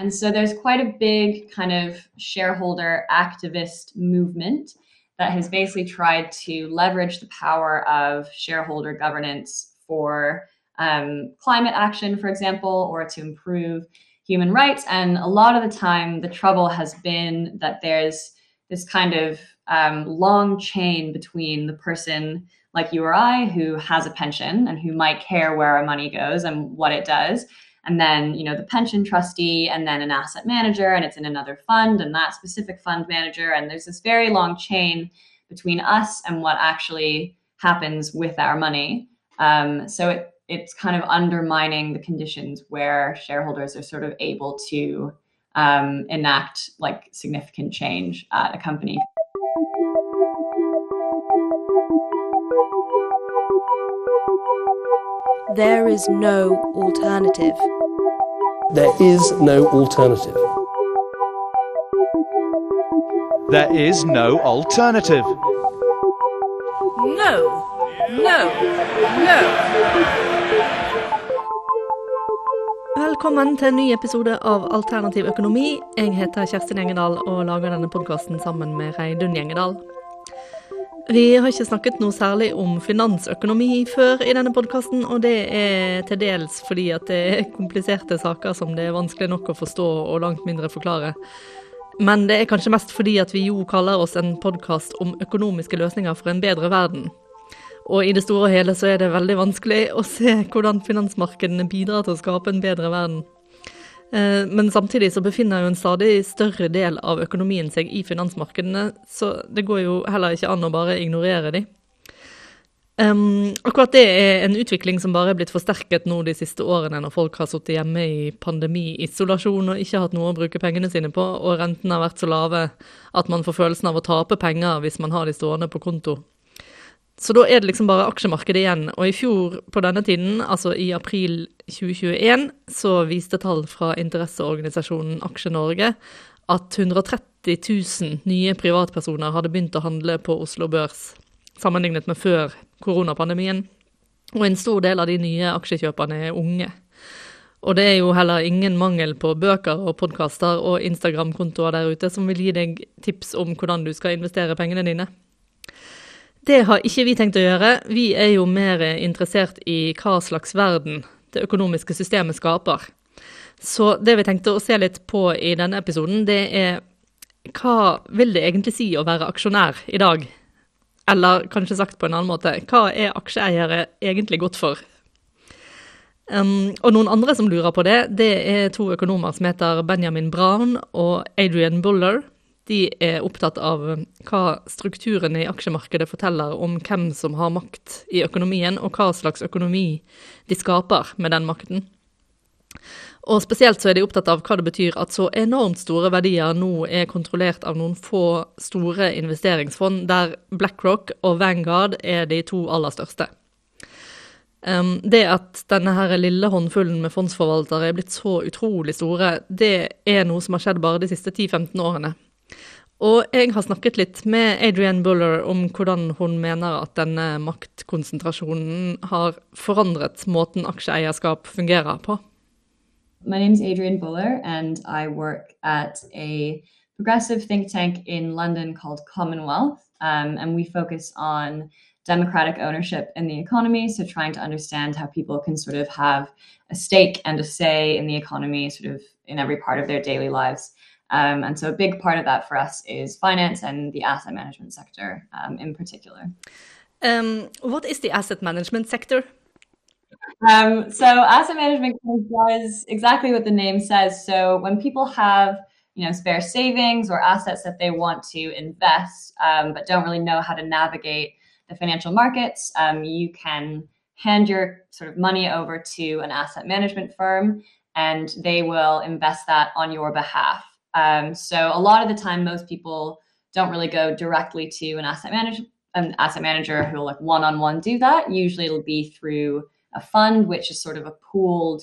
And so there's quite a big kind of shareholder activist movement that has basically tried to leverage the power of shareholder governance for um, climate action, for example, or to improve human rights. And a lot of the time, the trouble has been that there's this kind of um, long chain between the person like you or I who has a pension and who might care where our money goes and what it does. And then, you know, the pension trustee and then an asset manager, and it's in another fund and that specific fund manager. And there's this very long chain between us and what actually happens with our money. Um, so it, it's kind of undermining the conditions where shareholders are sort of able to um, enact like significant change at a company. There is no alternative. There is no alternative. There is no alternative. No, no, no. Velkommen til en ny episode av Alternativ økonomi. Jeg heter Kjerstin Gjengedal og lager denne podkasten sammen med Reidun Gjengedal. Vi har ikke snakket noe særlig om finansøkonomi før i denne podkasten, og det er til dels fordi at det er kompliserte saker som det er vanskelig nok å forstå og langt mindre forklare. Men det er kanskje mest fordi at vi jo kaller oss en podkast om økonomiske løsninger for en bedre verden. Og i det store og hele så er det veldig vanskelig å se hvordan finansmarkedene bidrar til å skape en bedre verden. Eh, men samtidig så befinner jo en stadig større del av økonomien seg i finansmarkedene, så det går jo heller ikke an å bare ignorere de. Um, akkurat det er en utvikling som bare er blitt forsterket nå de siste årene, når folk har sittet hjemme i pandemi-isolasjon og ikke hatt noe å bruke pengene sine på, og rentene har vært så lave at man får følelsen av å tape penger hvis man har de stående på konto. Så da er det liksom bare aksjemarkedet igjen. Og i fjor på denne tiden, altså i april 2021, så viste tall fra interesseorganisasjonen Aksje-Norge at 130 000 nye privatpersoner hadde begynt å handle på Oslo Børs, sammenlignet med før koronapandemien. Og en stor del av de nye aksjekjøperne er unge. Og det er jo heller ingen mangel på bøker og podkaster og Instagram-kontoer der ute som vil gi deg tips om hvordan du skal investere pengene dine. Det har ikke vi tenkt å gjøre. Vi er jo mer interessert i hva slags verden det økonomiske systemet skaper. Så det vi tenkte å se litt på i denne episoden, det er hva vil det egentlig si å være aksjonær i dag? Eller kanskje sagt på en annen måte, hva er aksjeeiere egentlig godt for? Um, og noen andre som lurer på det, det er to økonomer som heter Benjamin Brown og Adrian Buller de er opptatt av hva strukturene i aksjemarkedet forteller om hvem som har makt i økonomien, og hva slags økonomi de skaper med den makten. Og spesielt så er de opptatt av hva det betyr at så enormt store verdier nå er kontrollert av noen få store investeringsfond, der BlackRock og Vanguard er de to aller største. Det at denne her lille håndfullen med fondsforvaltere er blitt så utrolig store, det er noe som har skjedd bare de siste 10-15 årene. Og jeg har snakket litt med Adrienne Buller om hvordan hun mener at denne maktkonsentrasjonen har forandret måten aksjeeierskap fungerer på. My name is Adrienne Buller, and I work at a progressive think tank in London called Commonwealth. Um, and we focus on democratic ownership in the economy. So, trying to understand how people can sort of have a stake and a say in the economy, sort of in every part of their daily lives. Um, and so a big part of that for us is finance and the asset management sector um, in particular. Um, what is the asset management sector? Um, so asset management does exactly what the name says. So when people have you know spare savings or assets that they want to invest um, but don't really know how to navigate the financial markets, um, you can hand your sort of money over to an asset management firm and they will invest that on your behalf. Um, so a lot of the time, most people don't really go directly to an asset manager, an asset manager who will like one-on-one do that. Usually, it'll be through a fund, which is sort of a pooled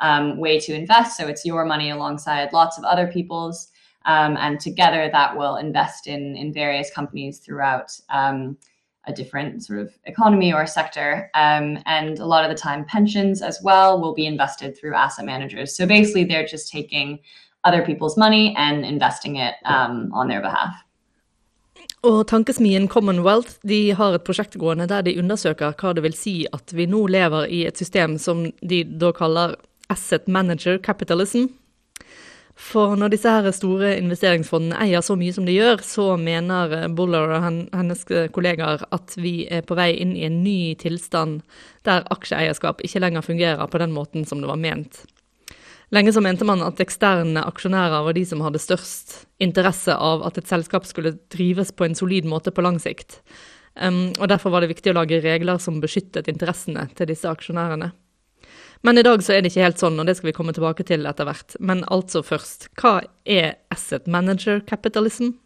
um, way to invest. So it's your money alongside lots of other people's, um, and together that will invest in in various companies throughout um, a different sort of economy or sector. Um, and a lot of the time, pensions as well will be invested through asset managers. So basically, they're just taking other people's money and investing it um, on their behalf. Og Tankesmien Commonwealth de har et prosjekt gående der de undersøker hva det vil si at vi nå lever i et system som de da kaller asset manager capitalism. For når disse her store investeringsfondene eier så mye som de gjør, så mener Buller og hennes kollegaer at vi er på vei inn i en ny tilstand der aksjeeierskap ikke lenger fungerer på den måten som det var ment. Lenge så mente man at eksterne aksjonærer var de som hadde størst interesse av at et selskap skulle drives på en solid måte på lang sikt. Um, og Derfor var det viktig å lage regler som beskyttet interessene til disse aksjonærene. Men i dag så er det ikke helt sånn, og det skal vi komme tilbake til etter hvert. Men altså først, hva er asset manager capitalism?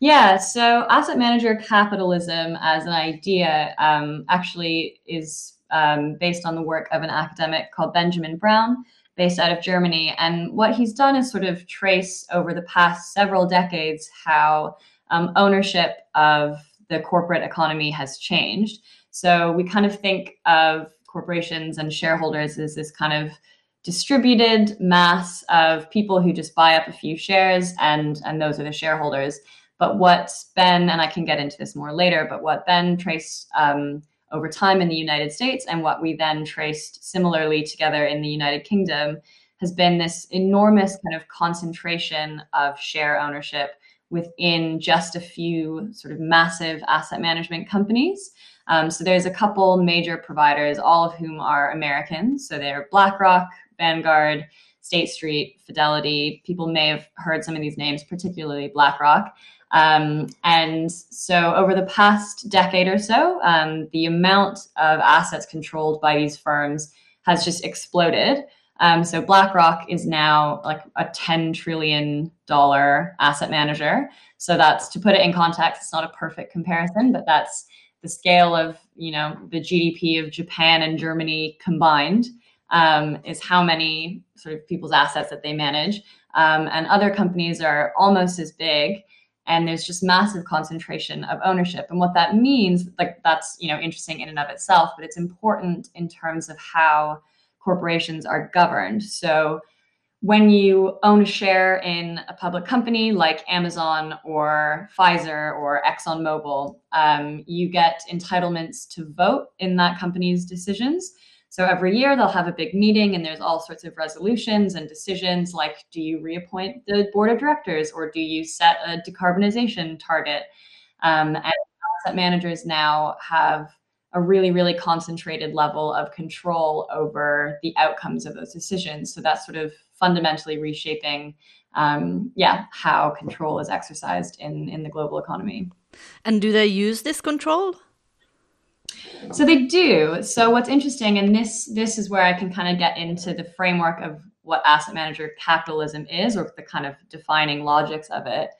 Yeah, so asset manager capitalism as an idea um, actually is um, based on the work of an academic called Benjamin Brown. Based out of Germany. And what he's done is sort of trace over the past several decades how um, ownership of the corporate economy has changed. So we kind of think of corporations and shareholders as this kind of distributed mass of people who just buy up a few shares and and those are the shareholders. But what Ben and I can get into this more later. But what Ben traced um, over time in the United States and what we then traced similarly together in the United Kingdom has been this enormous kind of concentration of share ownership within just a few sort of massive asset management companies. Um, so there's a couple major providers, all of whom are Americans. So they're BlackRock, Vanguard, State Street, Fidelity. People may have heard some of these names, particularly BlackRock. Um, and so, over the past decade or so, um, the amount of assets controlled by these firms has just exploded. Um, so, BlackRock is now like a $10 trillion asset manager. So, that's to put it in context, it's not a perfect comparison, but that's the scale of you know the GDP of Japan and Germany combined um, is how many sort of people's assets that they manage. Um, and other companies are almost as big and there's just massive concentration of ownership and what that means like that's you know interesting in and of itself but it's important in terms of how corporations are governed so when you own a share in a public company like Amazon or Pfizer or ExxonMobil, um, you get entitlements to vote in that company's decisions. So every year they'll have a big meeting and there's all sorts of resolutions and decisions like do you reappoint the board of directors or do you set a decarbonization target? Um, and asset managers now have a really, really concentrated level of control over the outcomes of those decisions. So that's sort of fundamentally reshaping, um, yeah, how control is exercised in in the global economy. And do they use this control? So they do. So what's interesting, and this this is where I can kind of get into the framework of what asset manager capitalism is, or the kind of defining logics of it.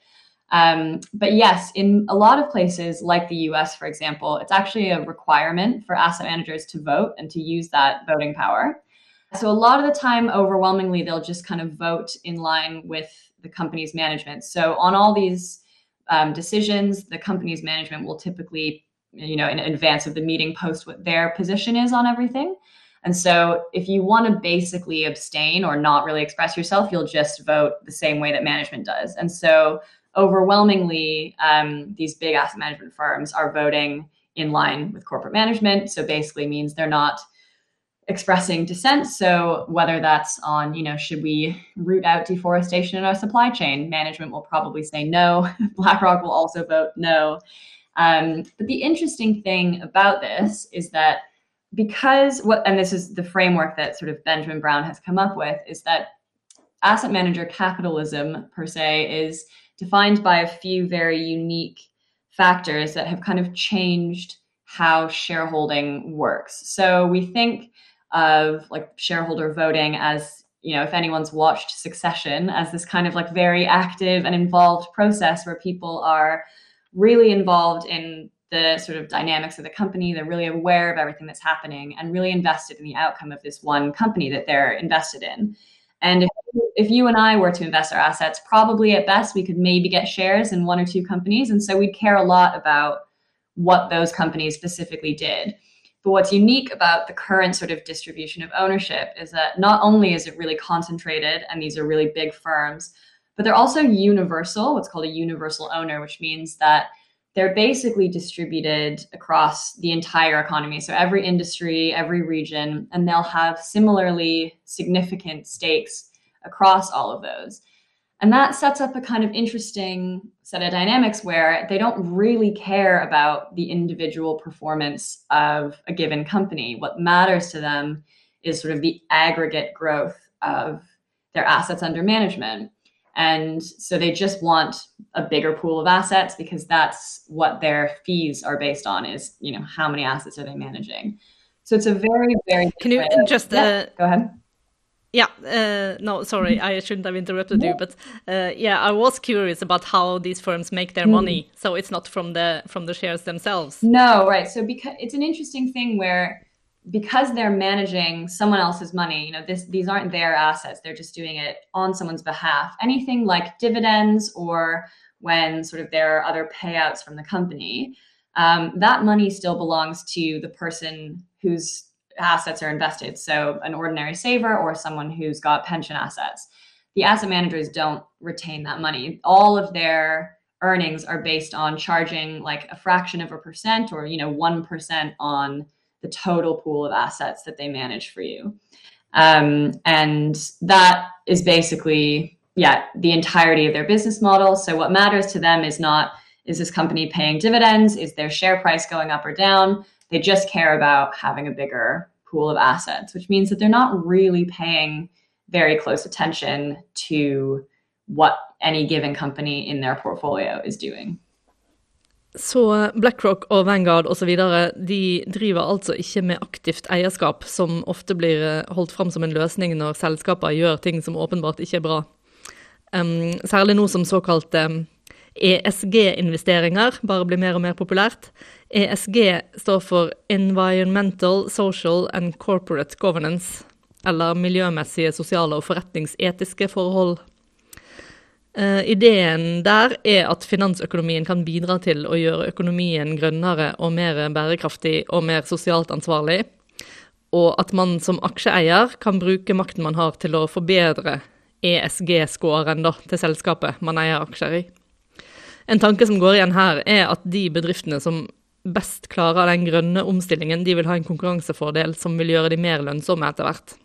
Um, but yes, in a lot of places, like the US, for example, it's actually a requirement for asset managers to vote and to use that voting power. So a lot of the time, overwhelmingly, they'll just kind of vote in line with the company's management. So on all these um, decisions, the company's management will typically you know in advance of the meeting post what their position is on everything. And so if you want to basically abstain or not really express yourself you'll just vote the same way that management does. And so overwhelmingly um, these big asset management firms are voting in line with corporate management. So basically means they're not expressing dissent. So whether that's on you know should we root out deforestation in our supply chain management will probably say no. Blackrock will also vote no um, but the interesting thing about this is that because what, and this is the framework that sort of Benjamin Braun has come up with, is that asset manager capitalism per se is defined by a few very unique factors that have kind of changed how shareholding works. So we think of like shareholder voting as you know if anyone's watched succession as this kind of like very active and involved process where people are really involved in the sort of dynamics of the company. They're really aware of everything that's happening and really invested in the outcome of this one company that they're invested in. And if, if you and I were to invest our assets, probably at best we could maybe get shares in one or two companies. And so we'd care a lot about what those companies specifically did. But what's unique about the current sort of distribution of ownership is that not only is it really concentrated and these are really big firms, but they're also universal, what's called a universal owner, which means that they're basically distributed across the entire economy. So every industry, every region, and they'll have similarly significant stakes across all of those. And that sets up a kind of interesting set of dynamics where they don't really care about the individual performance of a given company. What matters to them is sort of the aggregate growth of their assets under management. And so they just want a bigger pool of assets because that's what their fees are based on is, you know, how many assets are they managing. So it's a very, very Can you just yeah, uh, go ahead? Yeah, uh, no, sorry, I shouldn't have interrupted you, but uh, yeah, I was curious about how these firms make their money. So it's not from the from the shares themselves. No, right. So because it's an interesting thing where because they're managing someone else's money, you know, this these aren't their assets. They're just doing it on someone's behalf. Anything like dividends or when sort of there are other payouts from the company, um, that money still belongs to the person whose assets are invested. So, an ordinary saver or someone who's got pension assets. The asset managers don't retain that money. All of their earnings are based on charging like a fraction of a percent or, you know, 1% on the total pool of assets that they manage for you. Um, and that is basically, yeah, the entirety of their business model. So, what matters to them is not is this company paying dividends? Is their share price going up or down? They just care about having a bigger pool of assets, which means that they're not really paying very close attention to what any given company in their portfolio is doing. Så BlackRock og Vanguard osv. de driver altså ikke med aktivt eierskap, som ofte blir eh, holdt fram som en løsning når selskaper gjør ting som åpenbart ikke er bra. Um, særlig nå som såkalte ESG-investeringer bare blir mer og mer populært. ESG står for Environmental, Social and Corporate Governance, eller miljømessige, sosiale og forretningsetiske forhold. Uh, ideen der er at finansøkonomien kan bidra til å gjøre økonomien grønnere og mer bærekraftig og mer sosialt ansvarlig, og at man som aksjeeier kan bruke makten man har til å forbedre ESG-scoren til selskapet man eier aksjer i. En tanke som går igjen her, er at de bedriftene som best klarer den grønne omstillingen, de vil ha en konkurransefordel som vil gjøre de mer lønnsomme etter hvert.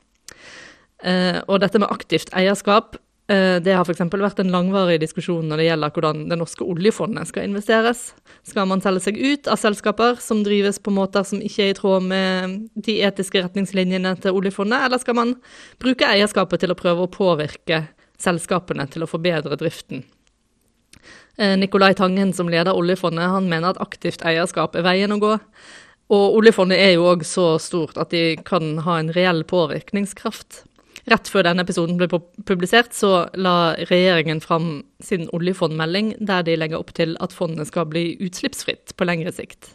Uh, og dette med aktivt eierskap, det har f.eks. vært en langvarig diskusjon når det gjelder hvordan det norske oljefondet skal investeres. Skal man selge seg ut av selskaper som drives på måter som ikke er i tråd med de etiske retningslinjene til oljefondet, eller skal man bruke eierskapet til å prøve å påvirke selskapene til å forbedre driften? Nikolai Nicolai Tangen, som leder oljefondet, han mener at aktivt eierskap er veien å gå. Og oljefondet er jo òg så stort at de kan ha en reell påvirkningskraft. Rett før denne episoden ble publisert, så la regjeringen fram sin oljefondmelding, der de legger opp til at fondet skal bli utslippsfritt på lengre sikt.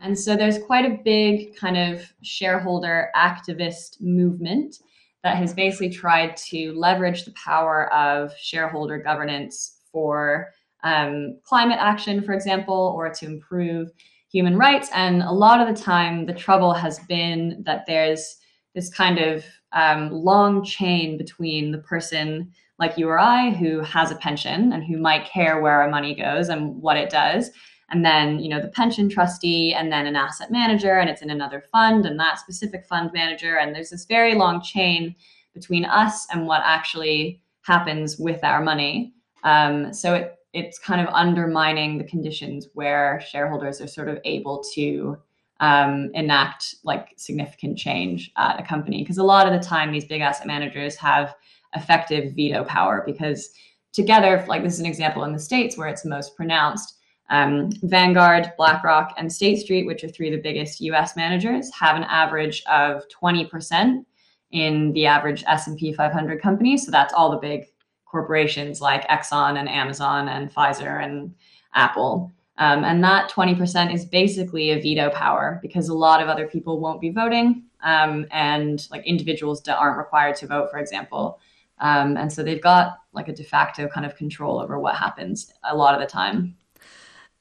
And so there's quite a big kind of shareholder activist movement that has basically tried to leverage the power of shareholder governance for um, climate action, for example, or to improve human rights. And a lot of the time, the trouble has been that there's this kind of um, long chain between the person like you or I who has a pension and who might care where our money goes and what it does. And then, you know, the pension trustee and then an asset manager, and it's in another fund and that specific fund manager. And there's this very long chain between us and what actually happens with our money. Um, so it, it's kind of undermining the conditions where shareholders are sort of able to um, enact like significant change at a company. Because a lot of the time, these big asset managers have effective veto power because together, like this is an example in the States where it's most pronounced. Um, Vanguard, BlackRock, and State Street, which are three of the biggest U.S. managers, have an average of 20% in the average S&P 500 companies. So that's all the big corporations like Exxon and Amazon and Pfizer and Apple. Um, and that 20% is basically a veto power because a lot of other people won't be voting um, and like individuals that aren't required to vote, for example. Um, and so they've got like a de facto kind of control over what happens a lot of the time.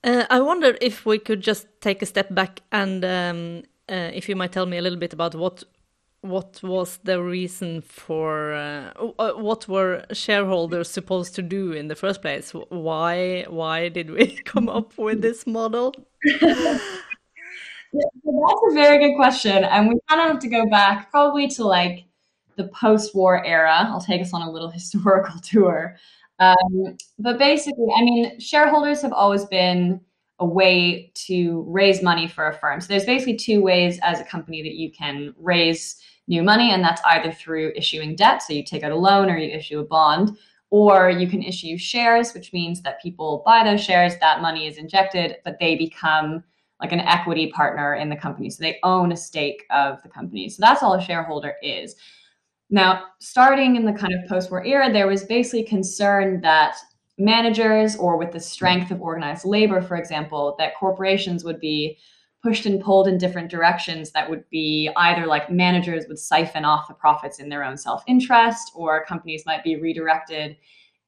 Uh, I wonder if we could just take a step back and um, uh, if you might tell me a little bit about what what was the reason for uh, uh what were shareholders supposed to do in the first place? Why why did we come up with this model? That's a very good question, and we kind of have to go back probably to like the post-war era. I'll take us on a little historical tour. Um, but basically, I mean, shareholders have always been a way to raise money for a firm. So there's basically two ways as a company that you can raise new money, and that's either through issuing debt, so you take out a loan or you issue a bond, or you can issue shares, which means that people buy those shares, that money is injected, but they become like an equity partner in the company. So they own a stake of the company. So that's all a shareholder is. Now, starting in the kind of post war era, there was basically concern that managers, or with the strength of organized labor, for example, that corporations would be pushed and pulled in different directions that would be either like managers would siphon off the profits in their own self interest, or companies might be redirected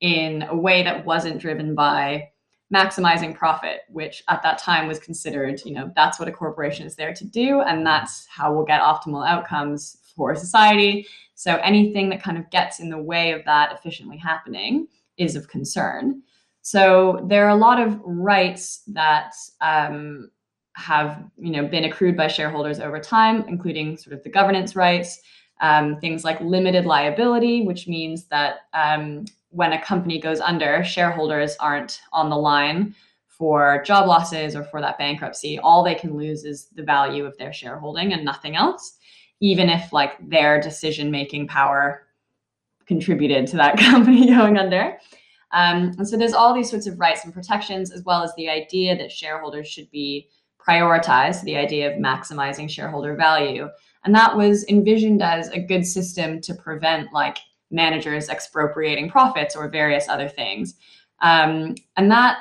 in a way that wasn't driven by maximizing profit, which at that time was considered, you know, that's what a corporation is there to do, and that's how we'll get optimal outcomes for society. So anything that kind of gets in the way of that efficiently happening is of concern. So there are a lot of rights that um, have, you know, been accrued by shareholders over time, including sort of the governance rights, um, things like limited liability, which means that um, when a company goes under, shareholders aren't on the line for job losses or for that bankruptcy. All they can lose is the value of their shareholding and nothing else, even if like their decision making power contributed to that company going under. Um, and so there's all these sorts of rights and protections, as well as the idea that shareholders should be prioritized, the idea of maximizing shareholder value. And that was envisioned as a good system to prevent like managers expropriating profits or various other things. Um, and that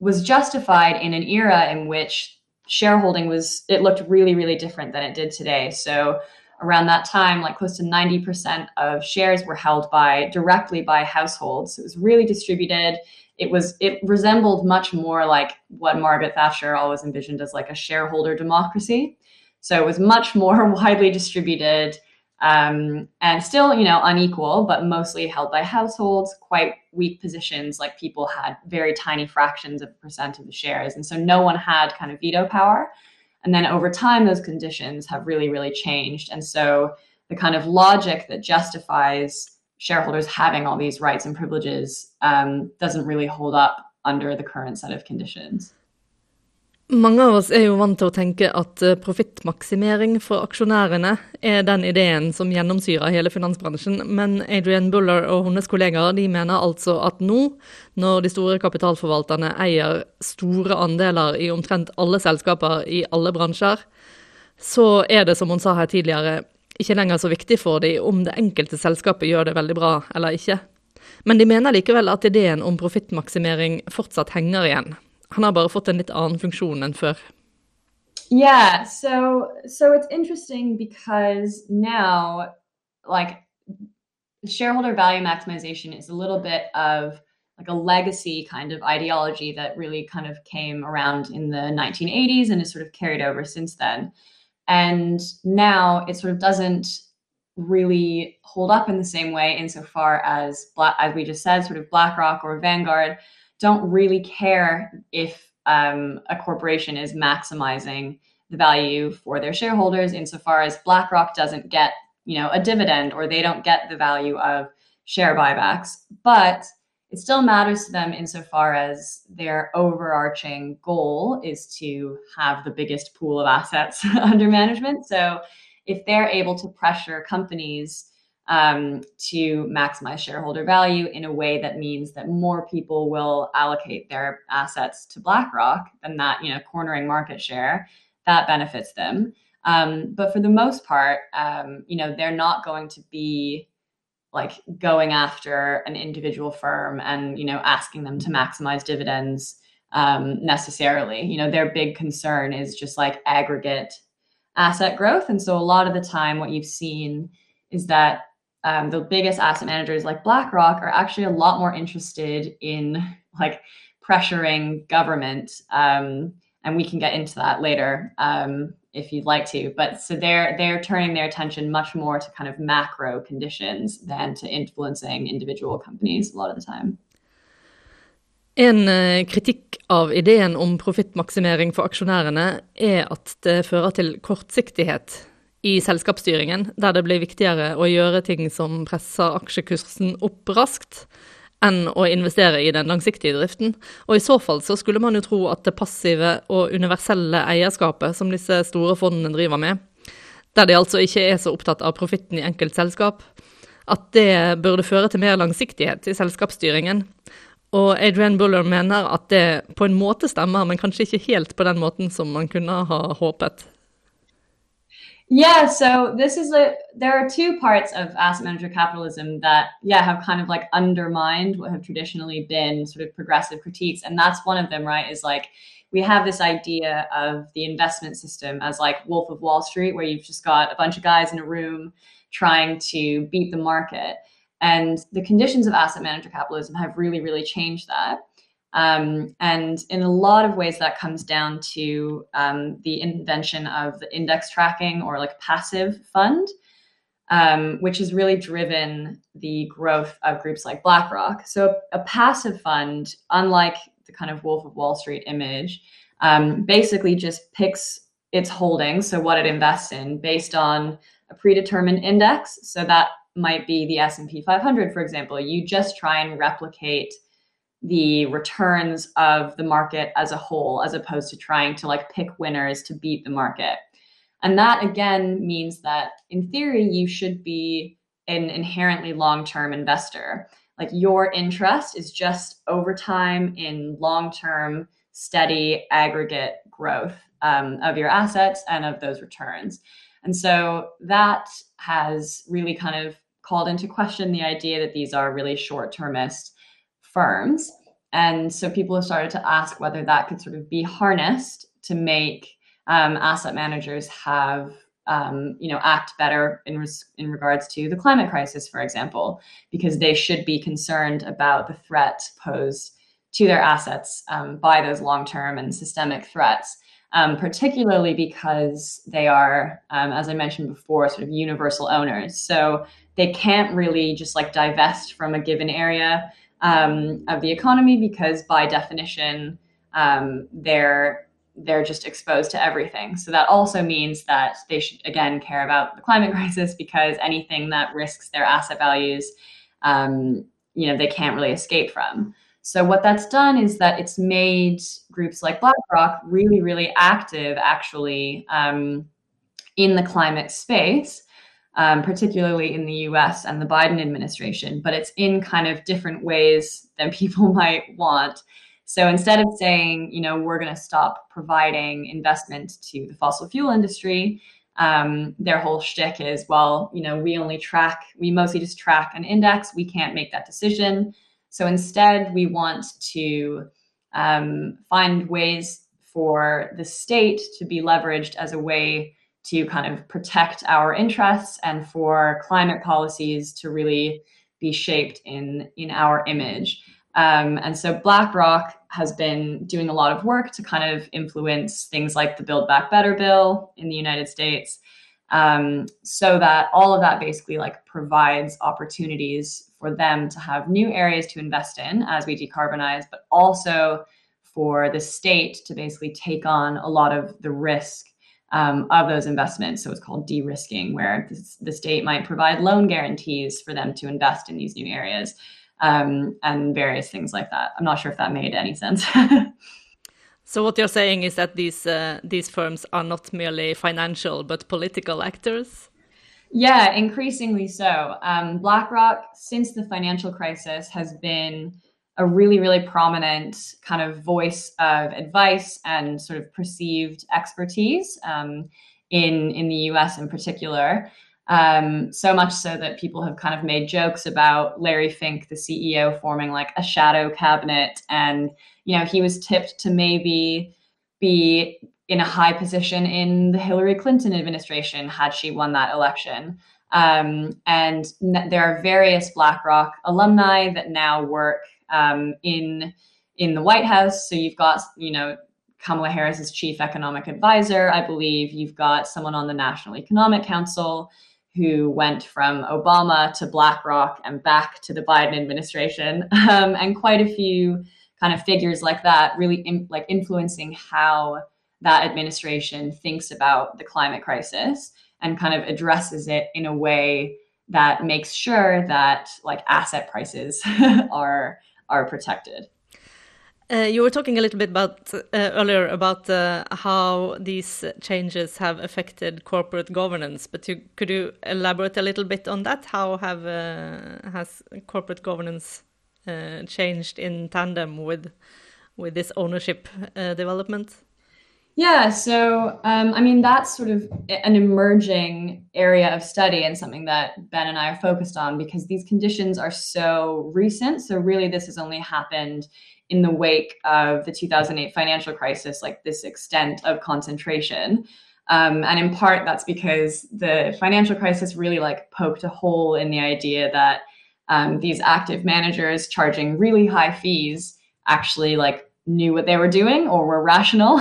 was justified in an era in which shareholding was, it looked really, really different than it did today. So around that time, like close to 90% of shares were held by directly by households. It was really distributed. It was it resembled much more like what Margaret Thatcher always envisioned as like a shareholder democracy. So it was much more widely distributed um, and still, you know, unequal, but mostly held by households, quite weak positions. Like people had very tiny fractions of a percent of the shares. And so no one had kind of veto power. And then over time, those conditions have really, really changed. And so the kind of logic that justifies shareholders having all these rights and privileges um, doesn't really hold up under the current set of conditions. Mange av oss er jo vant til å tenke at eh, profittmaksimering for aksjonærene er den ideen som gjennomsyrer hele finansbransjen, men Adrian Buller og hennes kollegaer de mener altså at nå, når de store kapitalforvalterne eier store andeler i omtrent alle selskaper i alle bransjer, så er det, som hun sa her tidligere, ikke lenger så viktig for dem om det enkelte selskapet gjør det veldig bra eller ikke. Men de mener likevel at ideen om profittmaksimering fortsatt henger igjen. Han har bare fått en litt annen funksjon enn før. Yeah, so so it's interesting because now like shareholder value maximization is a little bit of like a legacy kind of ideology that really kind of came around in the 1980s and is sort of carried over since then. And now it sort of doesn't really hold up in the same way insofar as as we just said, sort of BlackRock or Vanguard don't really care if um, a corporation is maximizing the value for their shareholders insofar as BlackRock doesn't get, you know, a dividend or they don't get the value of share buybacks. But it still matters to them insofar as their overarching goal is to have the biggest pool of assets under management. So if they're able to pressure companies um, to maximize shareholder value in a way that means that more people will allocate their assets to BlackRock than that, you know, cornering market share, that benefits them. Um, but for the most part, um, you know, they're not going to be like going after an individual firm and you know asking them to maximize dividends um, necessarily. You know, their big concern is just like aggregate asset growth, and so a lot of the time, what you've seen is that um, the biggest asset managers like BlackRock are actually a lot more interested in like pressuring government. Um, and we can get into that later um, if you'd like to. But so they're they're turning their attention much more to kind of macro conditions than to influencing individual companies a lot of the time. En eh, kritikk av ideen om profittmaksimering for aksjonærene er at det fører til kortsiktighet i selskapsstyringen, der det blir viktigere å gjøre ting som presser aksjekursen opp raskt, enn å investere i den langsiktige driften. Og i så fall så skulle man jo tro at det passive og universelle eierskapet som disse store fondene driver med, der de altså ikke er så opptatt av profitten i enkeltselskap, at det burde føre til mer langsiktighet i selskapsstyringen. Og Adrian Buller mener at det på en måte stemmer, men kanskje ikke helt på den måten som man kunne ha håpet. Yeah, so this is a there are two parts of asset manager capitalism that yeah have kind of like undermined what have traditionally been sort of progressive critiques and that's one of them right is like we have this idea of the investment system as like Wolf of Wall Street where you've just got a bunch of guys in a room trying to beat the market and the conditions of asset manager capitalism have really really changed that um, and in a lot of ways, that comes down to um, the invention of the index tracking or like passive fund, um, which has really driven the growth of groups like BlackRock. So, a passive fund, unlike the kind of Wolf of Wall Street image, um, basically just picks its holdings, so what it invests in, based on a predetermined index. So that might be the S&P 500, for example. You just try and replicate the returns of the market as a whole as opposed to trying to like pick winners to beat the market. And that again means that in theory you should be an inherently long-term investor. Like your interest is just over time in long-term steady aggregate growth um, of your assets and of those returns. And so that has really kind of called into question the idea that these are really short-termist firms. And so people have started to ask whether that could sort of be harnessed to make um, asset managers have um, you know act better in res- in regards to the climate crisis, for example, because they should be concerned about the threat posed to their assets um, by those long-term and systemic threats. Um, particularly because they are, um, as I mentioned before, sort of universal owners. So they can't really just like divest from a given area um, of the economy because by definition um, they're they're just exposed to everything. So that also means that they should again care about the climate crisis because anything that risks their asset values, um, you know, they can't really escape from. So what that's done is that it's made groups like BlackRock really, really active, actually, um, in the climate space um, particularly in the US and the Biden administration, but it's in kind of different ways than people might want. So instead of saying, you know, we're going to stop providing investment to the fossil fuel industry, um, their whole shtick is, well, you know, we only track, we mostly just track an index. We can't make that decision. So instead, we want to um, find ways for the state to be leveraged as a way to kind of protect our interests and for climate policies to really be shaped in in our image. Um, and so BlackRock has been doing a lot of work to kind of influence things like the Build Back Better bill in the United States, um, so that all of that basically like provides opportunities for them to have new areas to invest in as we decarbonize, but also for the state to basically take on a lot of the risk um, of those investments. So it's called de risking, where the state might provide loan guarantees for them to invest in these new areas um, and various things like that. I'm not sure if that made any sense. so what you're saying is that these uh, these firms are not merely financial but political actors. Yeah, increasingly so. Um, BlackRock, since the financial crisis, has been a really, really prominent kind of voice of advice and sort of perceived expertise um, in in the U.S. in particular. Um, so much so that people have kind of made jokes about Larry Fink, the CEO, forming like a shadow cabinet, and you know he was tipped to maybe be in a high position in the Hillary Clinton administration had she won that election. Um, and there are various BlackRock alumni that now work um, in in the White House. So you've got, you know, Kamala Harris as chief economic advisor. I believe you've got someone on the National Economic Council who went from Obama to BlackRock and back to the Biden administration, um, and quite a few kind of figures like that, really in, like influencing how that administration thinks about the climate crisis and kind of addresses it in a way that makes sure that like asset prices are are protected. Uh, you were talking a little bit about uh, earlier about uh, how these changes have affected corporate governance, but you, could you elaborate a little bit on that? How have uh, has corporate governance uh, changed in tandem with with this ownership uh, development? Yeah, so um, I mean that's sort of an emerging area of study and something that Ben and I are focused on because these conditions are so recent. So really, this has only happened in the wake of the 2008 financial crisis, like this extent of concentration. Um, and in part, that's because the financial crisis really like poked a hole in the idea that um, these active managers charging really high fees actually like knew what they were doing or were rational.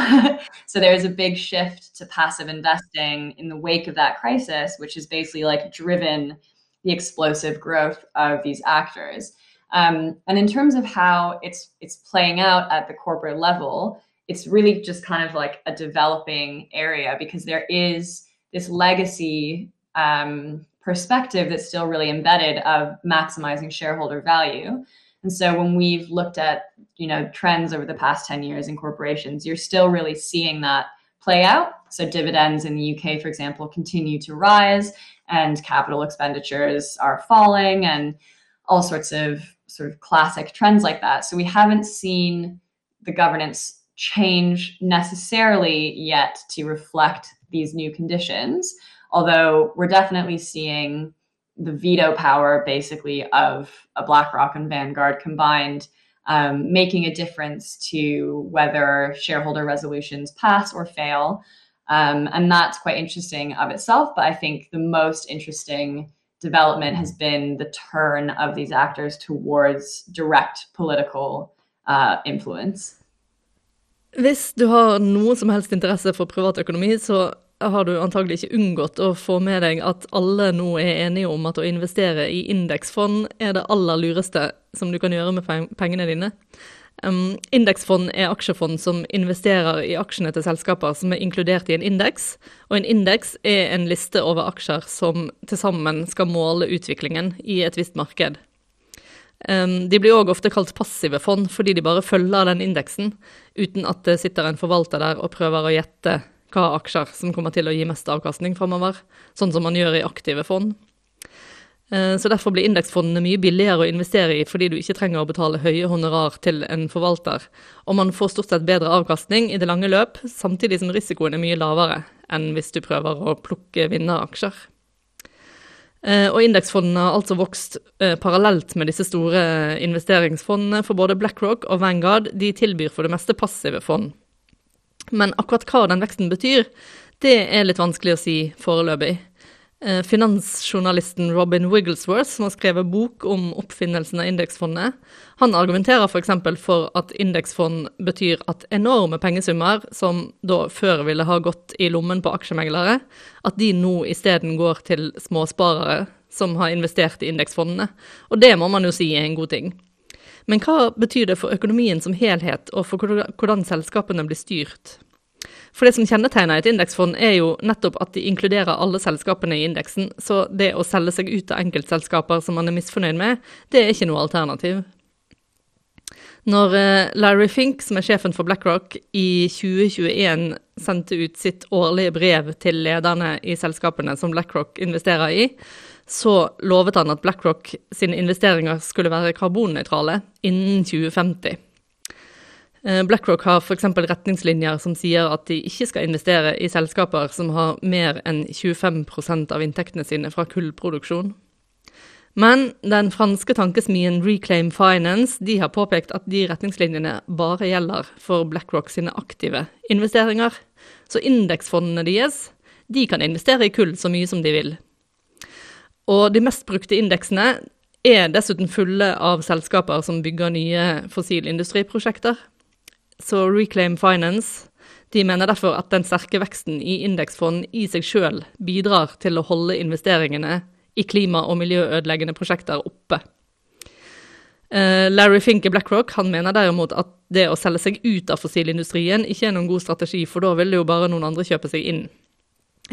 so there's a big shift to passive investing in the wake of that crisis, which has basically like driven the explosive growth of these actors. Um, and in terms of how it's it's playing out at the corporate level, it's really just kind of like a developing area because there is this legacy um, perspective that's still really embedded of maximizing shareholder value. And so when we've looked at you know trends over the past 10 years in corporations, you're still really seeing that play out. So dividends in the UK, for example, continue to rise and capital expenditures are falling and all sorts of sort of classic trends like that. So we haven't seen the governance change necessarily yet to reflect these new conditions, although we're definitely seeing the veto power basically of a BlackRock and Vanguard combined um, making a difference to whether shareholder resolutions pass or fail. Um, and that's quite interesting of itself. But I think the most interesting development has been the turn of these actors towards direct political uh, influence. Hvis du har noe som helst interesse for privatøkonomi, så har du antagelig ikke unngått å få med deg at alle nå er enige om at å investere i indeksfond er det aller lureste som du kan gjøre med pengene dine. Um, indeksfond er aksjefond som investerer i aksjene til selskaper som er inkludert i en indeks, og en indeks er en liste over aksjer som til sammen skal måle utviklingen i et visst marked. Um, de blir òg ofte kalt passive fond fordi de bare følger den indeksen, uten at det sitter en forvalter der og prøver å gjette hva aksjer som kommer til å gi mest avkastning framover, sånn som man gjør i aktive fond. Eh, så Derfor blir indeksfondene mye billigere å investere i, fordi du ikke trenger å betale høye honorar til en forvalter. Og man får stort sett bedre avkastning i det lange løp, samtidig som risikoen er mye lavere enn hvis du prøver å plukke vinneraksjer. Eh, og indeksfondene har altså vokst eh, parallelt med disse store investeringsfondene, for både BlackRock og Vanguard de tilbyr for det meste passive fond. Men akkurat hva den veksten betyr, det er litt vanskelig å si foreløpig. Eh, finansjournalisten Robin Wigglesworth, som har skrevet bok om oppfinnelsen av indeksfondet, han argumenterer f.eks. For, for at indeksfond betyr at enorme pengesummer, som da før ville ha gått i lommen på aksjemeglere, at de nå isteden går til småsparere som har investert i indeksfondene. Og det må man jo si er en god ting. Men hva betyr det for økonomien som helhet, og for hvordan selskapene blir styrt? For det som kjennetegner et indeksfond, er jo nettopp at de inkluderer alle selskapene i indeksen. Så det å selge seg ut av enkeltselskaper som man er misfornøyd med, det er ikke noe alternativ. Når eh, Larry Fink, som er sjefen for BlackRock, i 2021 sendte ut sitt årlige brev til lederne i selskapene som BlackRock investerer i, så lovet han at BlackRock sine investeringer skulle være karbonnøytrale innen 2050. Eh, BlackRock har f.eks. retningslinjer som sier at de ikke skal investere i selskaper som har mer enn 25% av inntektene sine fra kullproduksjon. Men den franske tankesmien Reclaim Finance de har påpekt at de retningslinjene bare gjelder for BlackRock sine aktive investeringer. Så indeksfondene deres de kan investere i kull så mye som de vil. Og de mest brukte indeksene er dessuten fulle av selskaper som bygger nye fossilindustriprosjekter. Så Reclaim Finance de mener derfor at den sterke veksten i indeksfond i seg sjøl bidrar til å holde investeringene i klima- og miljøødeleggende prosjekter oppe. Eh, Larry Fink i BlackRock han mener derimot at det å selge seg ut av fossilindustrien ikke er noen god strategi, for da vil det jo bare noen andre kjøpe seg inn.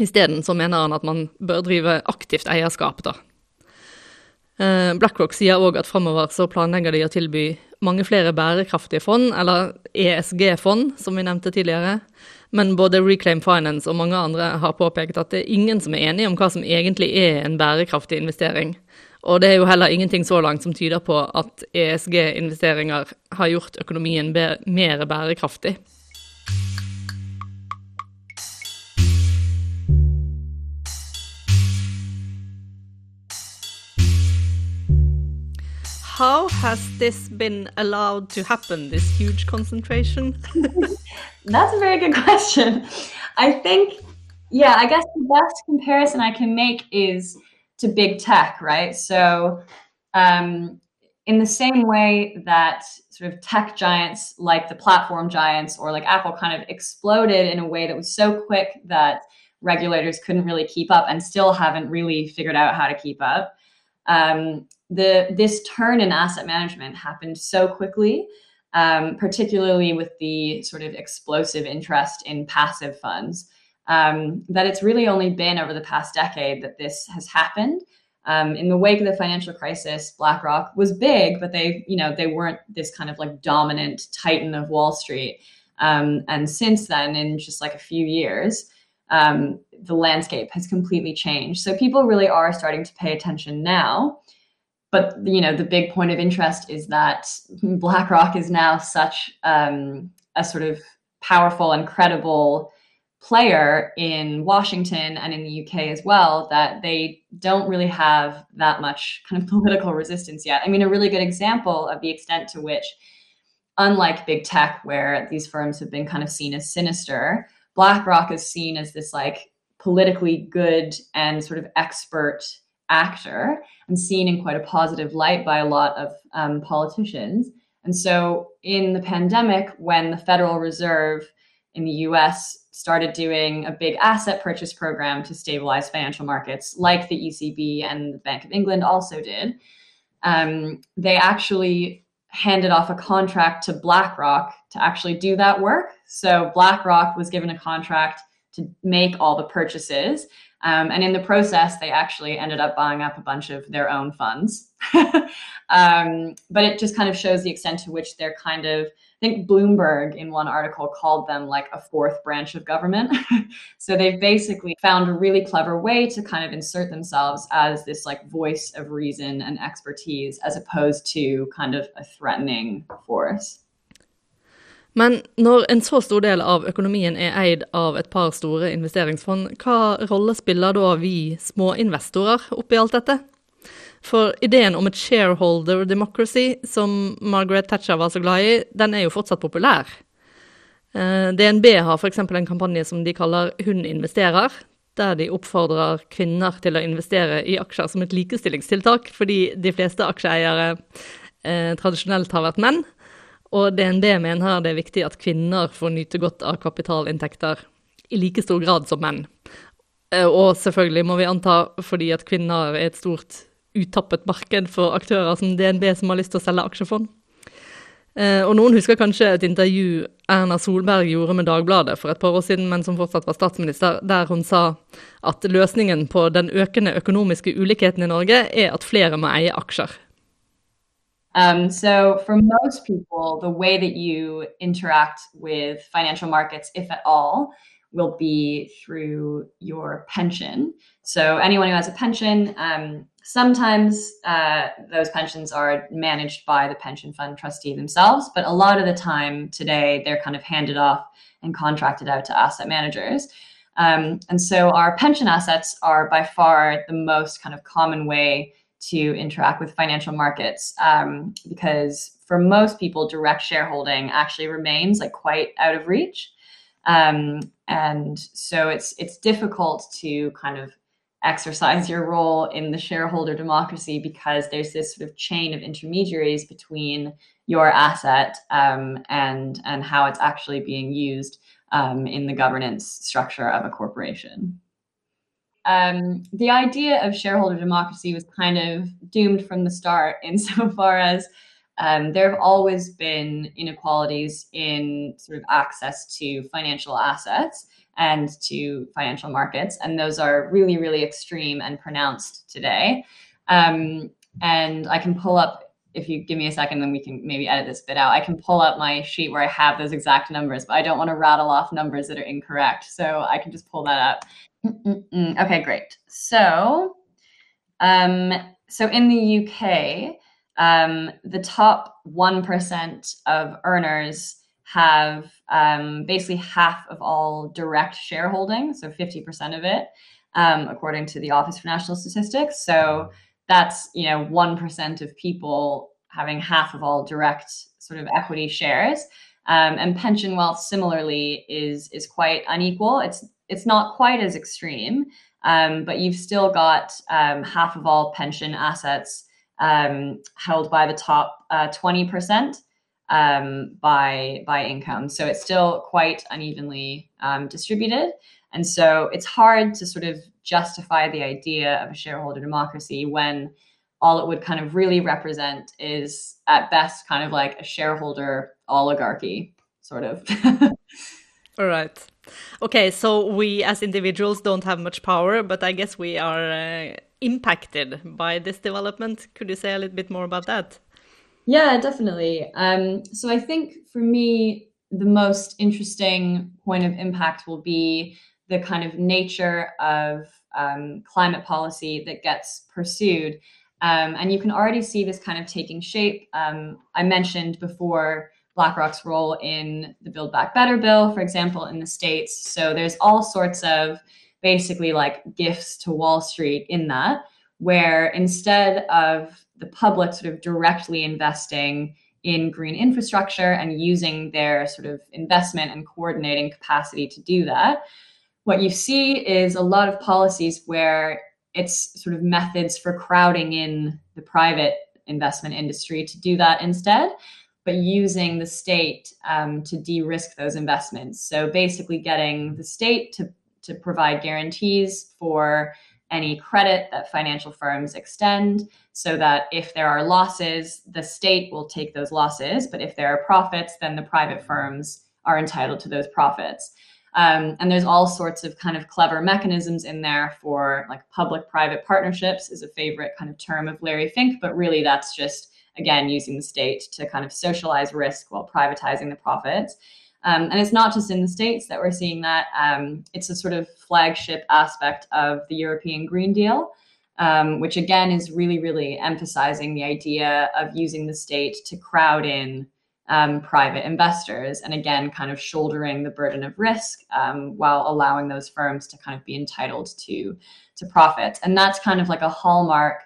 Isteden så mener han at man bør drive aktivt eierskap, da. Eh, BlackRock sier òg at framover så planlegger de å tilby mange flere bærekraftige fond, eller ESG-fond, som vi nevnte tidligere. Men både Reclaim Finance og mange andre har påpekt at det er ingen som er enige om hva som egentlig er en bærekraftig investering. Og det er jo heller ingenting så langt som tyder på at ESG-investeringer har gjort økonomien mer bærekraftig. How has this been allowed to happen, this huge concentration? That's a very good question. I think, yeah, I guess the best comparison I can make is to big tech, right? So, um, in the same way that sort of tech giants like the platform giants or like Apple kind of exploded in a way that was so quick that regulators couldn't really keep up and still haven't really figured out how to keep up. Um, the this turn in asset management happened so quickly, um, particularly with the sort of explosive interest in passive funds um, that it's really only been over the past decade that this has happened. Um, in the wake of the financial crisis, BlackRock was big, but they, you know, they weren't this kind of like dominant titan of Wall Street. Um, and since then, in just like a few years, um, the landscape has completely changed. So people really are starting to pay attention now. But you know, the big point of interest is that BlackRock is now such um, a sort of powerful and credible player in Washington and in the UK as well that they don't really have that much kind of political resistance yet. I mean, a really good example of the extent to which, unlike big tech, where these firms have been kind of seen as sinister, BlackRock is seen as this like politically good and sort of expert actor and seen in quite a positive light by a lot of um, politicians. And so, in the pandemic, when the Federal Reserve in the US started doing a big asset purchase program to stabilize financial markets, like the ECB and the Bank of England also did. Um, they actually handed off a contract to BlackRock to actually do that work. So BlackRock was given a contract to make all the purchases. Um, and in the process, they actually ended up buying up a bunch of their own funds. um, but it just kind of shows the extent to which they're kind of I think Bloomberg in one article called them like a fourth branch of government. so they've basically found a really clever way to kind of insert themselves as this like voice of reason and expertise as opposed to kind of a threatening force. Men når en så stor del av økonomien er eid av et par store investeringsfond, hva rolle spiller da vi små investorer oppi alt dette? For ideen om et shareholder democracy, som Margaret Thatcher var så glad i, den er jo fortsatt populær. Eh, DNB har f.eks. en kampanje som de kaller Hun investerer, der de oppfordrer kvinner til å investere i aksjer som et likestillingstiltak, fordi de fleste aksjeeiere eh, tradisjonelt har vært menn. Og DNB mener det er viktig at kvinner får nyte godt av kapitalinntekter i like stor grad som menn. Eh, og selvfølgelig må vi anta fordi at kvinner er et stort uttappet marked for aktører som DNB som har lyst til å selge aksjefond. Eh, og noen husker kanskje et intervju Erna Solberg gjorde med Dagbladet for et par år siden, men som fortsatt var statsminister, der hun sa at løsningen på den økende økonomiske ulikheten i Norge er at flere må eie aksjer. Um, so, for most people, the way that you interact with financial markets, if at all, will be through your pension. So, anyone who has a pension, um, Sometimes uh, those pensions are managed by the pension fund trustee themselves, but a lot of the time today they're kind of handed off and contracted out to asset managers. Um, and so our pension assets are by far the most kind of common way to interact with financial markets um, because for most people, direct shareholding actually remains like quite out of reach. Um, and so it's it's difficult to kind of exercise your role in the shareholder democracy because there's this sort of chain of intermediaries between your asset um, and and how it's actually being used um, in the governance structure of a corporation. Um, the idea of shareholder democracy was kind of doomed from the start insofar as um, there have always been inequalities in sort of access to financial assets and to financial markets. And those are really, really extreme and pronounced today. Um, and I can pull up, if you give me a second, then we can maybe edit this bit out. I can pull up my sheet where I have those exact numbers, but I don't want to rattle off numbers that are incorrect. So I can just pull that up. Mm-mm-mm. Okay, great. So, um, so in the UK, um, the top 1% of earners have um, basically half of all direct shareholding, so 50% of it, um, according to the Office for National Statistics. So that's you know 1% of people having half of all direct sort of equity shares. Um, and pension wealth similarly is is quite unequal. It's it's not quite as extreme, um, but you've still got um, half of all pension assets um, held by the top uh, 20% um, by by income. So it's still quite unevenly um, distributed, and so it's hard to sort of justify the idea of a shareholder democracy when all it would kind of really represent is at best kind of like a shareholder oligarchy, sort of. all right. Okay, so we as individuals don't have much power, but I guess we are uh, impacted by this development. Could you say a little bit more about that? Yeah, definitely. Um, so I think for me, the most interesting point of impact will be the kind of nature of um, climate policy that gets pursued. Um, and you can already see this kind of taking shape. Um, I mentioned before BlackRock's role in the Build Back Better bill, for example, in the States. So there's all sorts of basically like gifts to Wall Street in that, where instead of the public sort of directly investing in green infrastructure and using their sort of investment and coordinating capacity to do that, what you see is a lot of policies where it's sort of methods for crowding in the private investment industry to do that instead but using the state um, to de-risk those investments. So basically, getting the state to to provide guarantees for any credit that financial firms extend, so that if there are losses, the state will take those losses. But if there are profits, then the private firms are entitled to those profits. Um, and there's all sorts of kind of clever mechanisms in there for like public private partnerships is a favorite kind of term of Larry Fink, but really that's just again, using the state to kind of socialize risk while privatizing the profits. Um, and it's not just in the States that we're seeing that. Um, it's a sort of flagship aspect of the European Green Deal, um, which again is really, really emphasizing the idea of using the state to crowd in um, private investors and again, kind of shouldering the burden of risk um, while allowing those firms to kind of be entitled to, to profits. And that's kind of like a hallmark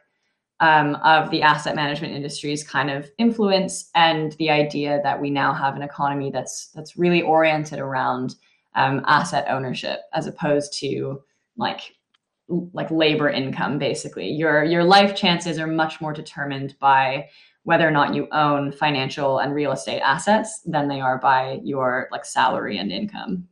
um, of the asset management industry's kind of influence and the idea that we now have an economy that's that's really oriented around um, asset ownership as opposed to like like labor income basically. Your your life chances are much more determined by whether or not you own financial and real estate assets than they are by your like salary and income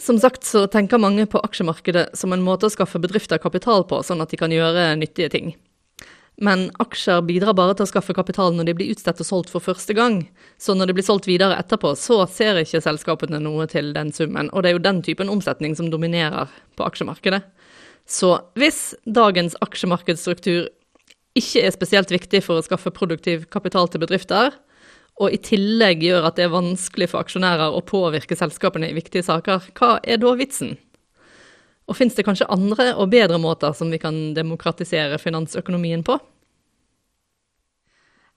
Som sagt så tenker mange på aksjemarkedet som en måte å skaffe bedrifter kapital på, sånn at de kan gjøre nyttige ting. Men aksjer bidrar bare til å skaffe kapital når de blir utstedt og solgt for første gang. Så når de blir solgt videre etterpå, så ser ikke selskapene noe til den summen. Og det er jo den typen omsetning som dominerer på aksjemarkedet. Så hvis dagens aksjemarkedsstruktur ikke er spesielt viktig for å skaffe produktiv kapital til bedrifter, og i tillegg gjør at det er vanskelig for aksjonærer å påvirke selskapene i viktige saker, hva er da vitsen? Og fins det kanskje andre og bedre måter som vi kan demokratisere finansøkonomien på?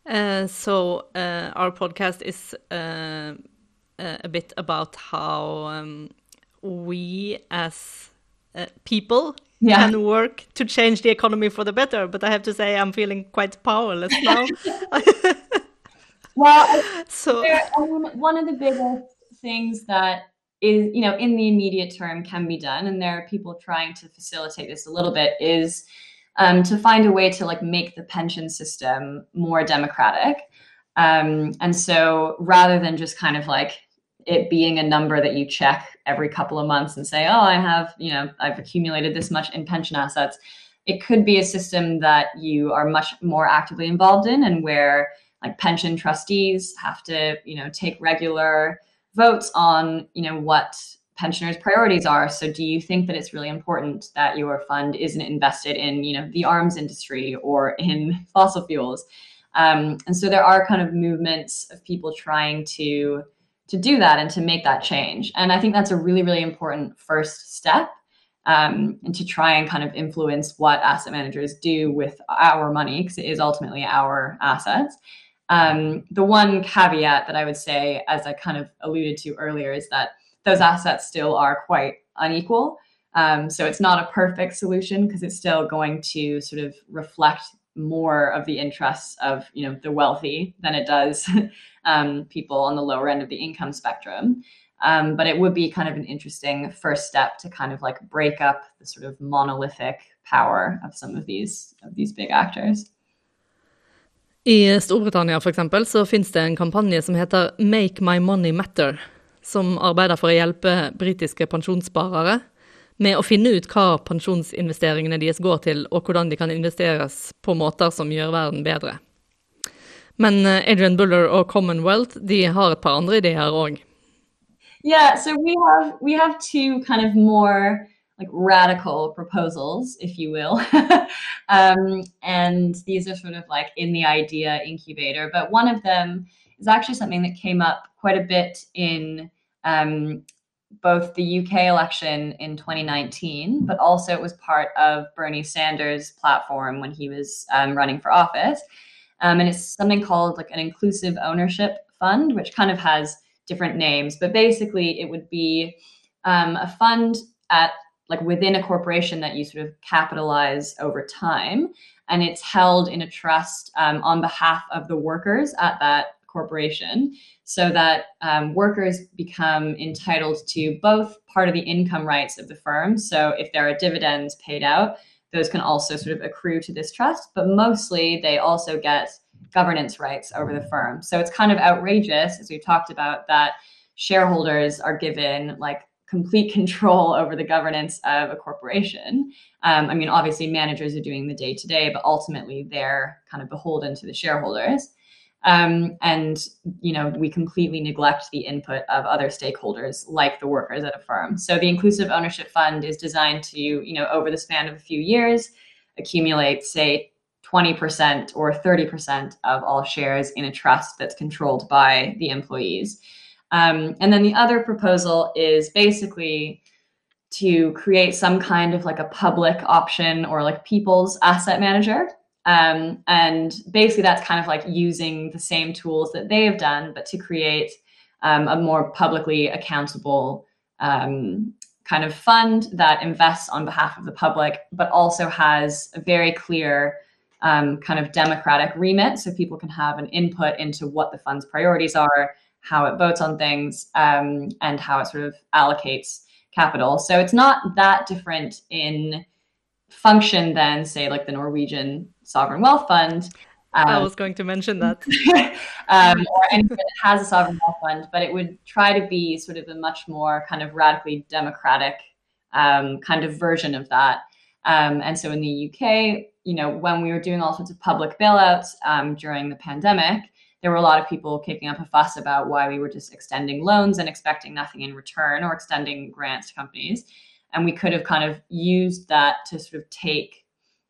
Uh, so uh, our podcast is uh, a bit about how um, we as people yeah. can work to change the economy for the better. But I have to say, I'm feeling quite powerless now. Well, so mean, one of the biggest things that is you know in the immediate term can be done and there are people trying to facilitate this a little bit is um, to find a way to like make the pension system more democratic. Um, and so rather than just kind of like it being a number that you check every couple of months and say oh i have you know i've accumulated this much in pension assets it could be a system that you are much more actively involved in and where like pension trustees have to you know take regular votes on you know what pensioners priorities are. So do you think that it's really important that your fund isn't invested in you know the arms industry or in fossil fuels? Um, and so there are kind of movements of people trying to to do that and to make that change. And i think that's a really really important first step um, and to try and kind of influence what asset managers do with our money because it is ultimately our assets um, the one caveat that I would say, as I kind of alluded to earlier, is that those assets still are quite unequal. Um, so it's not a perfect solution because it's still going to sort of reflect more of the interests of you know the wealthy than it does um, people on the lower end of the income spectrum. Um, but it would be kind of an interesting first step to kind of like break up the sort of monolithic power of some of these of these big actors. I Storbritannia for eksempel, så finnes det en kampanje som heter Make My Money Matter, som arbeider for å hjelpe britiske pensjonssparere med å finne ut hva pensjonsinvesteringene deres går til, og hvordan de kan investeres på måter som gjør verden bedre. Men eh, Adrian Buller og Commonwealth de har et par andre ideer òg. Yeah, so we have we have two kind of more like radical proposals, if you will. um, and these are sort of like in the idea incubator. But one of them is actually something that came up quite a bit in um, both the UK election in 2019, but also it was part of Bernie Sanders' platform when he was um, running for office. Um, and it's something called like an inclusive ownership fund, which kind of has different names, but basically it would be um, a fund at like within a corporation that you sort of capitalize over time. And it's held in a trust um, on behalf of the workers at that corporation so that um, workers become entitled to both part of the income rights of the firm. So if there are dividends paid out those can also sort of accrue to this trust but mostly they also get governance rights over the firm. So it's kind of outrageous as we've talked about that shareholders are given like complete control over the governance of a corporation. Um, I mean, obviously, managers are doing the day to day, but ultimately they're kind of beholden to the shareholders. Um, and you know, we completely neglect the input of other stakeholders, like the workers at a firm. So the inclusive ownership fund is designed to, you know, over the span of a few years, accumulate, say, 20% or 30% of all shares in a trust that's controlled by the employees. Um, and then the other proposal is basically to create some kind of like a public option or like people's asset manager. Um, and basically, that's kind of like using the same tools that they have done, but to create um, a more publicly accountable um, kind of fund that invests on behalf of the public, but also has a very clear um, kind of democratic remit so people can have an input into what the fund's priorities are how it votes on things, um, and how it sort of allocates capital. So it's not that different in function than, say, like the Norwegian Sovereign Wealth Fund. Um, I was going to mention that. um, or anything that has a sovereign wealth fund, but it would try to be sort of a much more kind of radically democratic um, kind of version of that. Um, and so in the UK, you know, when we were doing all sorts of public bailouts um, during the pandemic, there were a lot of people kicking up a fuss about why we were just extending loans and expecting nothing in return or extending grants to companies. And we could have kind of used that to sort of take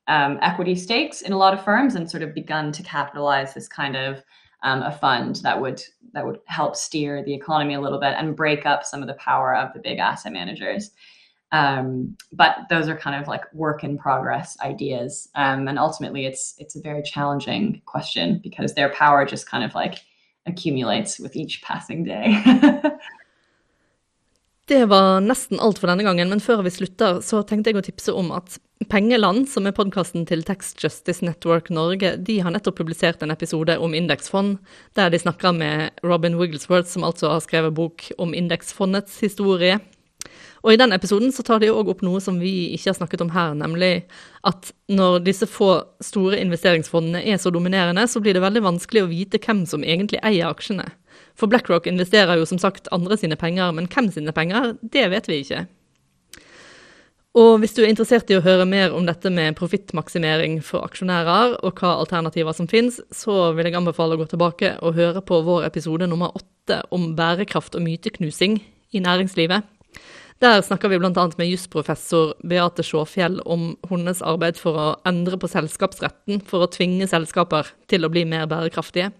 um, equity stakes in a lot of firms and sort of begun to capitalize this kind of um, a fund that would that would help steer the economy a little bit and break up some of the power of the big asset managers. Um, but those are kind of like work in progress ideas, um, and ultimately, it's it's a very challenging question because their power just kind of like accumulates with each passing day. Det var nesten alt for denne gangen, men før vi slutter, så tenkte jeg å tipse om at Pengeland, som er podkasten til Tax Justice Network Norge, de har nettopp publisert en episode om indeksfond, der de snakker med Robin Wigglesworth, som altså har skrevet bok om indeksfondets historie. Og I den episoden så tar de òg opp noe som vi ikke har snakket om her, nemlig at når disse få store investeringsfondene er så dominerende, så blir det veldig vanskelig å vite hvem som egentlig eier aksjene. For BlackRock investerer jo som sagt andre sine penger, men hvem sine penger, det vet vi ikke. Og hvis du er interessert i å høre mer om dette med profittmaksimering for aksjonærer, og hva alternativer som finnes, så vil jeg anbefale å gå tilbake og høre på vår episode nummer åtte om bærekraft og myteknusing i næringslivet. Der snakker vi bl.a. med jusprofessor Beate Sjåfjell om hennes arbeid for å endre på selskapsretten for å tvinge selskaper til å bli mer bærekraftige.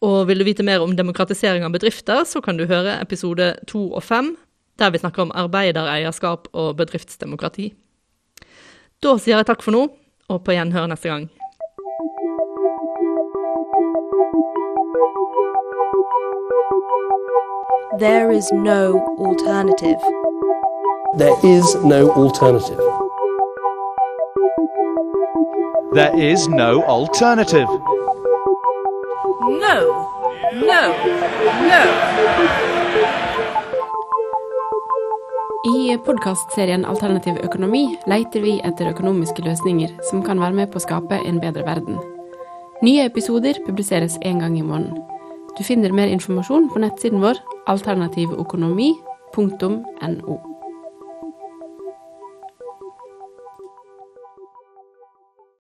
Og vil du vite mer om demokratisering av bedrifter, så kan du høre episode to og fem der vi snakker om arbeidereierskap og bedriftsdemokrati. Da sier jeg takk for nå, og på gjenhør neste gang. There is no alternative. There is no alternative. There is no alternative. No, no, no. I podkastserien Alternativ økonomi leter vi etter økonomiske løsninger som kan være med på å skape en bedre verden. Nye episoder publiseres én gang i måneden. Du finner mer informasjon på nettsiden vår alternativøkonomi.no.